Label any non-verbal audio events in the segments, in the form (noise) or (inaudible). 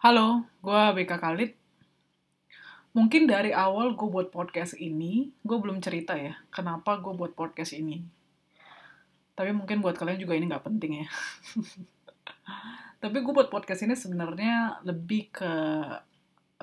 Halo, gue BK Khalid. Mungkin dari awal gue buat podcast ini, gue belum cerita ya, kenapa gue buat podcast ini. Tapi mungkin buat kalian juga ini nggak penting ya. (laughs) Tapi gue buat podcast ini sebenarnya lebih ke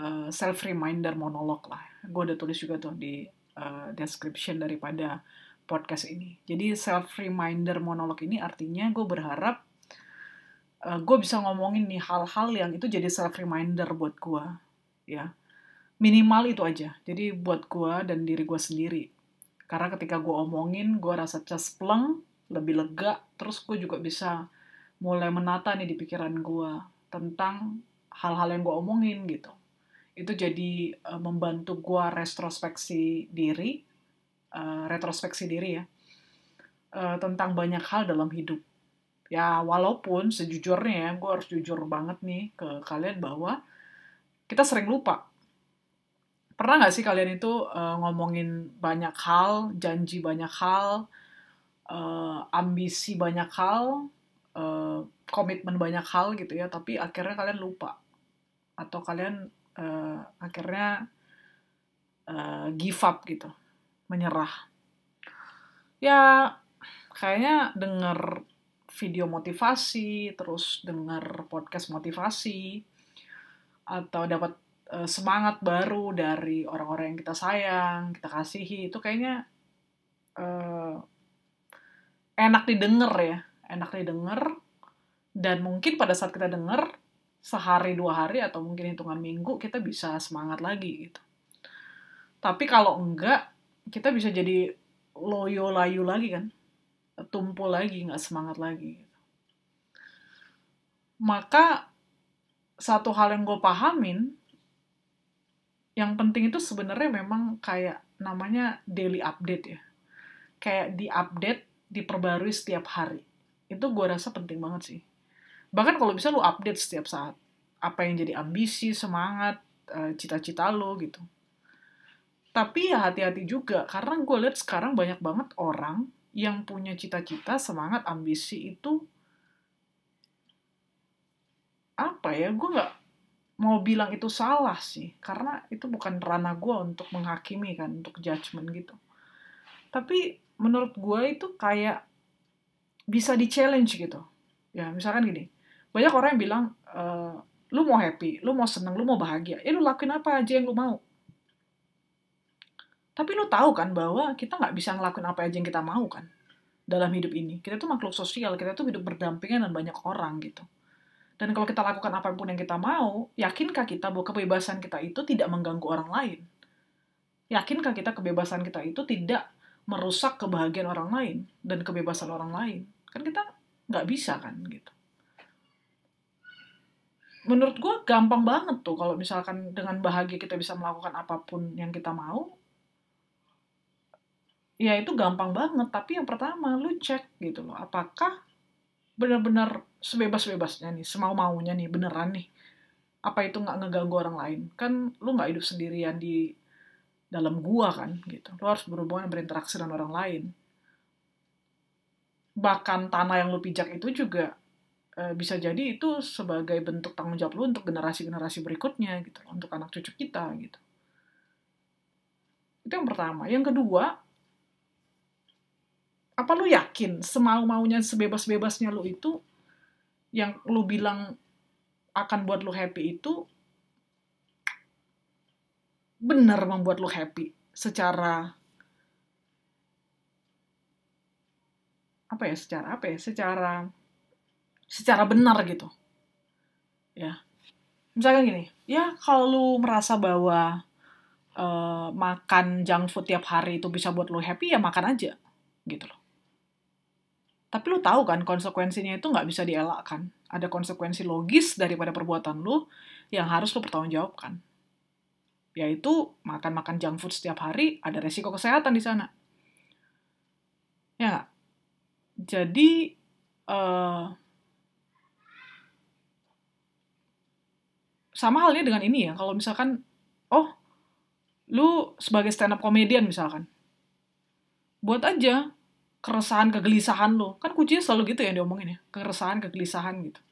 uh, self reminder monolog lah. Gue udah tulis juga tuh di uh, description daripada podcast ini. Jadi self reminder monolog ini artinya gue berharap uh, gue bisa ngomongin nih hal-hal yang itu jadi self reminder buat gue ya. Minimal itu aja jadi buat gue dan diri gue sendiri. Karena ketika gue omongin gue rasa cespleng lebih lega terus gue juga bisa mulai menata nih di pikiran gue tentang hal-hal yang gue omongin gitu. Itu jadi uh, membantu gue retrospeksi diri uh, retrospeksi diri ya uh, tentang banyak hal dalam hidup ya walaupun sejujurnya ya gue harus jujur banget nih ke kalian bahwa kita sering lupa. Pernah nggak sih kalian itu uh, ngomongin banyak hal janji banyak hal uh, ambisi banyak hal uh, komitmen banyak hal gitu ya tapi akhirnya kalian lupa? Atau kalian uh, akhirnya uh, give up gitu menyerah? Ya kayaknya denger video motivasi, terus dengar podcast motivasi, atau dapat uh, semangat baru dari orang-orang yang kita sayang, kita kasihi, itu kayaknya uh, enak didengar ya, enak didengar, dan mungkin pada saat kita dengar sehari dua hari atau mungkin hitungan minggu kita bisa semangat lagi gitu. Tapi kalau enggak, kita bisa jadi loyo layu lagi kan tumpul lagi, nggak semangat lagi. Maka satu hal yang gue pahamin, yang penting itu sebenarnya memang kayak namanya daily update ya. Kayak di update, diperbarui setiap hari. Itu gue rasa penting banget sih. Bahkan kalau bisa lu update setiap saat. Apa yang jadi ambisi, semangat, eh, cita-cita lo gitu. Tapi ya hati-hati juga, karena gue lihat sekarang banyak banget orang yang punya cita-cita, semangat, ambisi itu apa ya? Gue nggak mau bilang itu salah sih, karena itu bukan ranah gue untuk menghakimi kan, untuk judgement gitu. Tapi menurut gue itu kayak bisa di challenge gitu. Ya misalkan gini, banyak orang yang bilang, e, lu mau happy, lu mau seneng, lu mau bahagia, ya lu lakuin apa aja yang lu mau. Tapi lu tahu kan bahwa kita nggak bisa ngelakuin apa aja yang kita mau kan dalam hidup ini. Kita tuh makhluk sosial, kita tuh hidup berdampingan dengan banyak orang gitu. Dan kalau kita lakukan apa pun yang kita mau, yakinkah kita bahwa kebebasan kita itu tidak mengganggu orang lain? Yakinkah kita kebebasan kita itu tidak merusak kebahagiaan orang lain dan kebebasan orang lain? Kan kita nggak bisa kan gitu. Menurut gue gampang banget tuh kalau misalkan dengan bahagia kita bisa melakukan apa pun yang kita mau, ya itu gampang banget. Tapi yang pertama lu cek gitu loh apakah benar-benar sebebas-bebasnya nih semau maunya nih beneran nih apa itu nggak ngeganggu orang lain? Kan lu nggak hidup sendirian di dalam gua kan gitu. Lu harus berhubungan berinteraksi dengan orang lain. Bahkan tanah yang lu pijak itu juga e, bisa jadi itu sebagai bentuk tanggung jawab lu untuk generasi-generasi berikutnya gitu untuk anak cucu kita gitu. Itu yang pertama. Yang kedua apa lu yakin semau-maunya sebebas-bebasnya lu itu yang lu bilang akan buat lu happy itu benar membuat lu happy secara apa ya secara apa ya secara secara benar gitu. Ya. Misalkan gini ya kalau lu merasa bahwa uh, makan junk food tiap hari itu bisa buat lu happy ya makan aja gitu loh tapi lu tahu kan konsekuensinya itu nggak bisa dielakkan. Ada konsekuensi logis daripada perbuatan lu yang harus lu pertanggungjawabkan. Yaitu makan-makan junk food setiap hari ada resiko kesehatan di sana. Ya? Jadi uh, sama halnya dengan ini ya. Kalau misalkan, oh, lu sebagai stand up comedian misalkan, buat aja keresahan kegelisahan lo. Kan kuncinya selalu gitu ya yang diomongin ya keresahan kegelisahan gitu.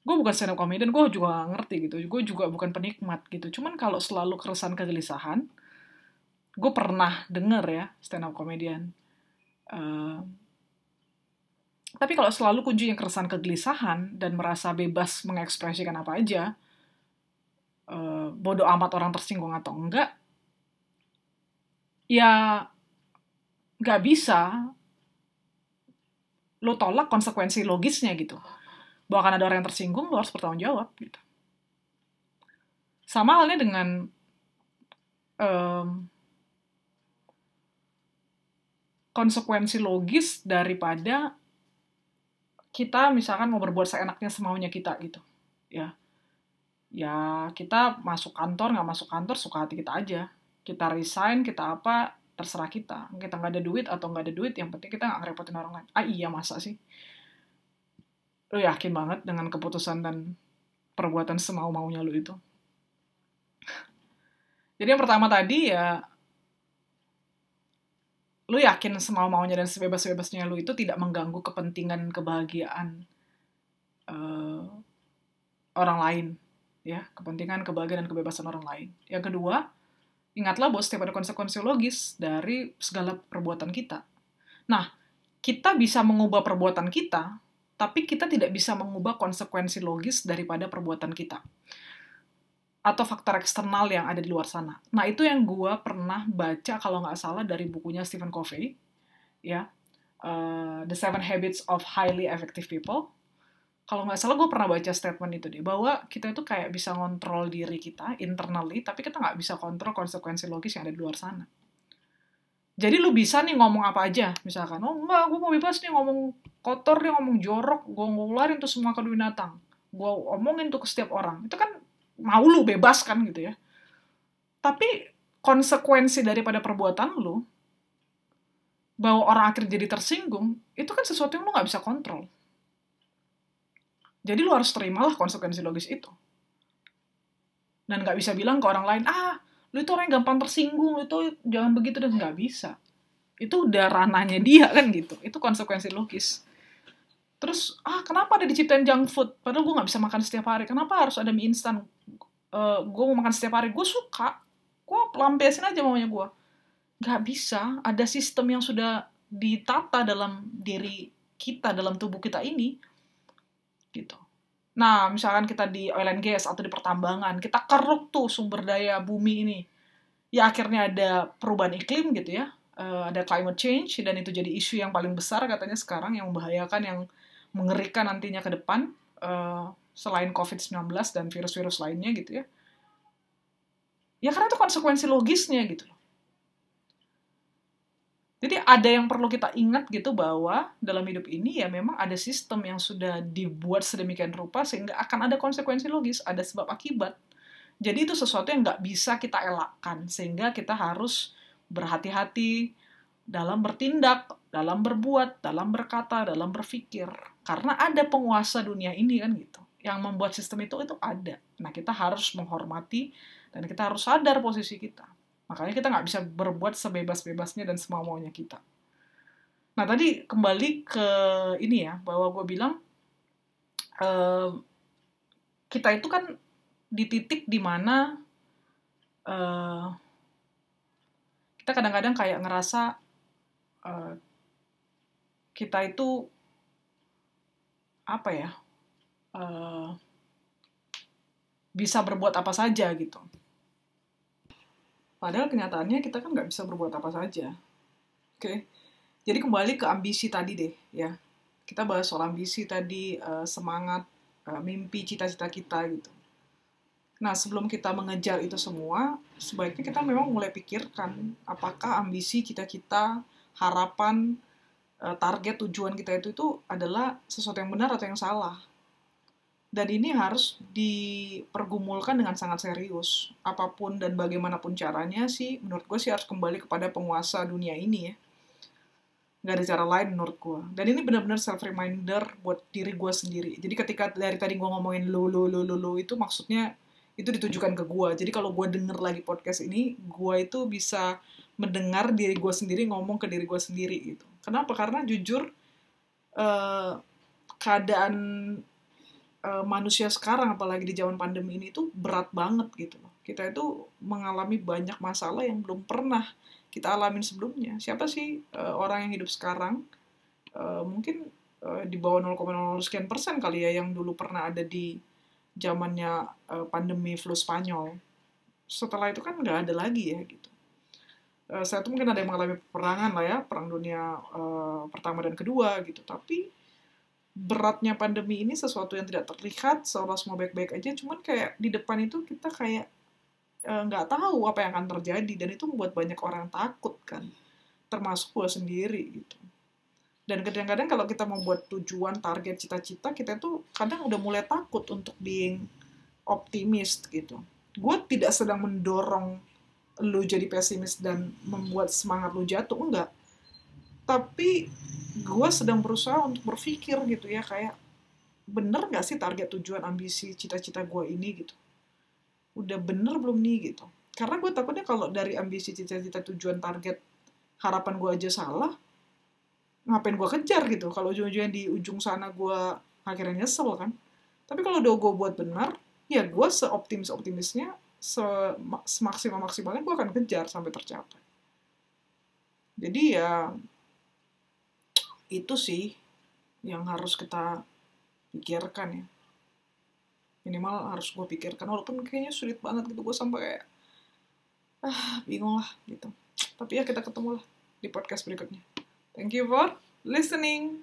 Gue bukan stand up comedian gue juga ngerti gitu. Gue juga bukan penikmat gitu. Cuman kalau selalu keresahan kegelisahan gue pernah denger ya stand up comedian uh, tapi kalau selalu kunci yang keresahan kegelisahan dan merasa bebas mengekspresikan apa aja uh, bodoh amat orang tersinggung atau enggak ya nggak bisa lo tolak konsekuensi logisnya gitu. Bahwa akan ada orang yang tersinggung, lo harus bertanggung jawab gitu. Sama halnya dengan um, konsekuensi logis daripada kita misalkan mau berbuat seenaknya semaunya kita gitu. Ya. Ya kita masuk kantor nggak masuk kantor suka hati kita aja. Kita resign kita apa terserah kita kita nggak ada duit atau nggak ada duit yang penting kita nggak ngerepotin orang lain ah iya masa sih lu yakin banget dengan keputusan dan perbuatan semau-maunya lu itu. (laughs) Jadi yang pertama tadi ya, lu yakin semau-maunya dan sebebas-bebasnya lu itu tidak mengganggu kepentingan kebahagiaan uh, orang lain, ya kepentingan kebahagiaan dan kebebasan orang lain. Yang kedua, ingatlah bahwa setiap ada konsekuensi logis dari segala perbuatan kita. Nah, kita bisa mengubah perbuatan kita tapi kita tidak bisa mengubah konsekuensi logis daripada perbuatan kita atau faktor eksternal yang ada di luar sana. Nah itu yang gue pernah baca kalau nggak salah dari bukunya Stephen Covey, ya uh, The Seven Habits of Highly Effective People. Kalau nggak salah gue pernah baca statement itu deh bahwa kita itu kayak bisa ngontrol diri kita internally, tapi kita nggak bisa kontrol konsekuensi logis yang ada di luar sana. Jadi lu bisa nih ngomong apa aja, misalkan, oh enggak, gue mau bebas nih ngomong kotor, nih ngomong jorok, gue ngularin tuh semua ke binatang. Gue omongin tuh ke setiap orang. Itu kan mau lu bebas kan gitu ya. Tapi konsekuensi daripada perbuatan lu, bahwa orang akhirnya jadi tersinggung, itu kan sesuatu yang lu gak bisa kontrol. Jadi lu harus terimalah konsekuensi logis itu. Dan gak bisa bilang ke orang lain, ah, lu itu orang yang gampang tersinggung lu itu jangan begitu dan nggak bisa. Itu udah ranahnya dia kan gitu. Itu konsekuensi logis. Terus ah kenapa ada diciptain junk food? Padahal gue nggak bisa makan setiap hari. Kenapa harus ada mie instan? Uh, gue mau makan setiap hari. Gue suka. Gue lampiasin aja maunya gue nggak bisa. Ada sistem yang sudah ditata dalam diri kita dalam tubuh kita ini gitu Nah, misalkan kita di oil and gas atau di pertambangan, kita keruk tuh sumber daya bumi ini. Ya akhirnya ada perubahan iklim gitu ya, uh, ada climate change, dan itu jadi isu yang paling besar katanya sekarang yang membahayakan, yang mengerikan nantinya ke depan, uh, selain COVID-19 dan virus-virus lainnya gitu ya. Ya karena itu konsekuensi logisnya gitu loh. Jadi ada yang perlu kita ingat gitu bahwa dalam hidup ini ya memang ada sistem yang sudah dibuat sedemikian rupa sehingga akan ada konsekuensi logis, ada sebab akibat. Jadi itu sesuatu yang nggak bisa kita elakkan sehingga kita harus berhati-hati dalam bertindak, dalam berbuat, dalam berkata, dalam berpikir. Karena ada penguasa dunia ini kan gitu. Yang membuat sistem itu itu ada. Nah kita harus menghormati dan kita harus sadar posisi kita. Makanya kita nggak bisa berbuat sebebas-bebasnya dan semau-maunya kita. Nah, tadi kembali ke ini ya, bahwa gue bilang, uh, kita itu kan di titik di mana uh, kita kadang-kadang kayak ngerasa uh, kita itu apa ya uh, bisa berbuat apa saja gitu Padahal kenyataannya kita kan nggak bisa berbuat apa saja. Oke, okay? jadi kembali ke ambisi tadi deh, ya. Kita bahas soal ambisi tadi, uh, semangat, uh, mimpi, cita-cita kita gitu. Nah, sebelum kita mengejar itu semua, sebaiknya kita memang mulai pikirkan apakah ambisi, cita-cita, harapan, uh, target, tujuan kita itu itu adalah sesuatu yang benar atau yang salah dan ini harus dipergumulkan dengan sangat serius. Apa pun dan bagaimanapun caranya sih, menurut gue sih harus kembali kepada penguasa dunia ini ya. Gak ada cara lain menurut gue. Dan ini benar-benar self-reminder buat diri gue sendiri. Jadi ketika dari tadi gue ngomongin lo, lo, lo, lo, lo, itu maksudnya itu ditujukan ke gue. Jadi kalau gue denger lagi podcast ini, gue itu bisa mendengar diri gue sendiri ngomong ke diri gue sendiri gitu. Kenapa? Karena jujur, uh, keadaan uh, manusia sekarang apalagi di zaman pandemi ini tuh berat banget gitu loh. Kita itu mengalami banyak masalah yang belum pernah kita alamin sebelumnya. Siapa sih uh, orang yang hidup sekarang uh, mungkin uh, di bawah 0,0 sekian persen kali ya yang dulu pernah ada di zamannya uh, pandemi flu Spanyol. Setelah itu kan nggak ada lagi ya gitu. Saya tuh mungkin ada yang mengalami perangan lah ya perang dunia uh, pertama dan kedua gitu. Tapi beratnya pandemi ini sesuatu yang tidak terlihat seolah semua baik-baik aja. Cuman kayak di depan itu kita kayak eh, nggak e, tahu apa yang akan terjadi. Dan itu membuat banyak orang takut kan. Termasuk gue sendiri gitu. Dan kadang-kadang kalau kita membuat tujuan target cita-cita kita tuh kadang udah mulai takut untuk being optimis gitu. Gue tidak sedang mendorong lu jadi pesimis dan membuat semangat lu jatuh enggak tapi gue sedang berusaha untuk berpikir gitu ya kayak bener gak sih target tujuan ambisi cita-cita gue ini? Gitu. Udah bener belum nih? Gitu. Karena gue takutnya kalau dari ambisi cita-cita tujuan target harapan gue aja salah ngapain gue kejar gitu? Kalau ujung-ujungnya di ujung sana gue akhirnya nyesel kan. Tapi kalau udah gue buat benar ya gue seoptimis optimisnya semaksimal maksimalnya gue akan kejar sampai tercapai. Jadi ya itu sih yang harus kita pikirkan ya. Minimal harus gue pikirkan walaupun kayaknya sulit banget gitu gue sampai kayak ah bingung lah gitu. Tapi ya kita ketemu lah di podcast berikutnya. Thank you for listening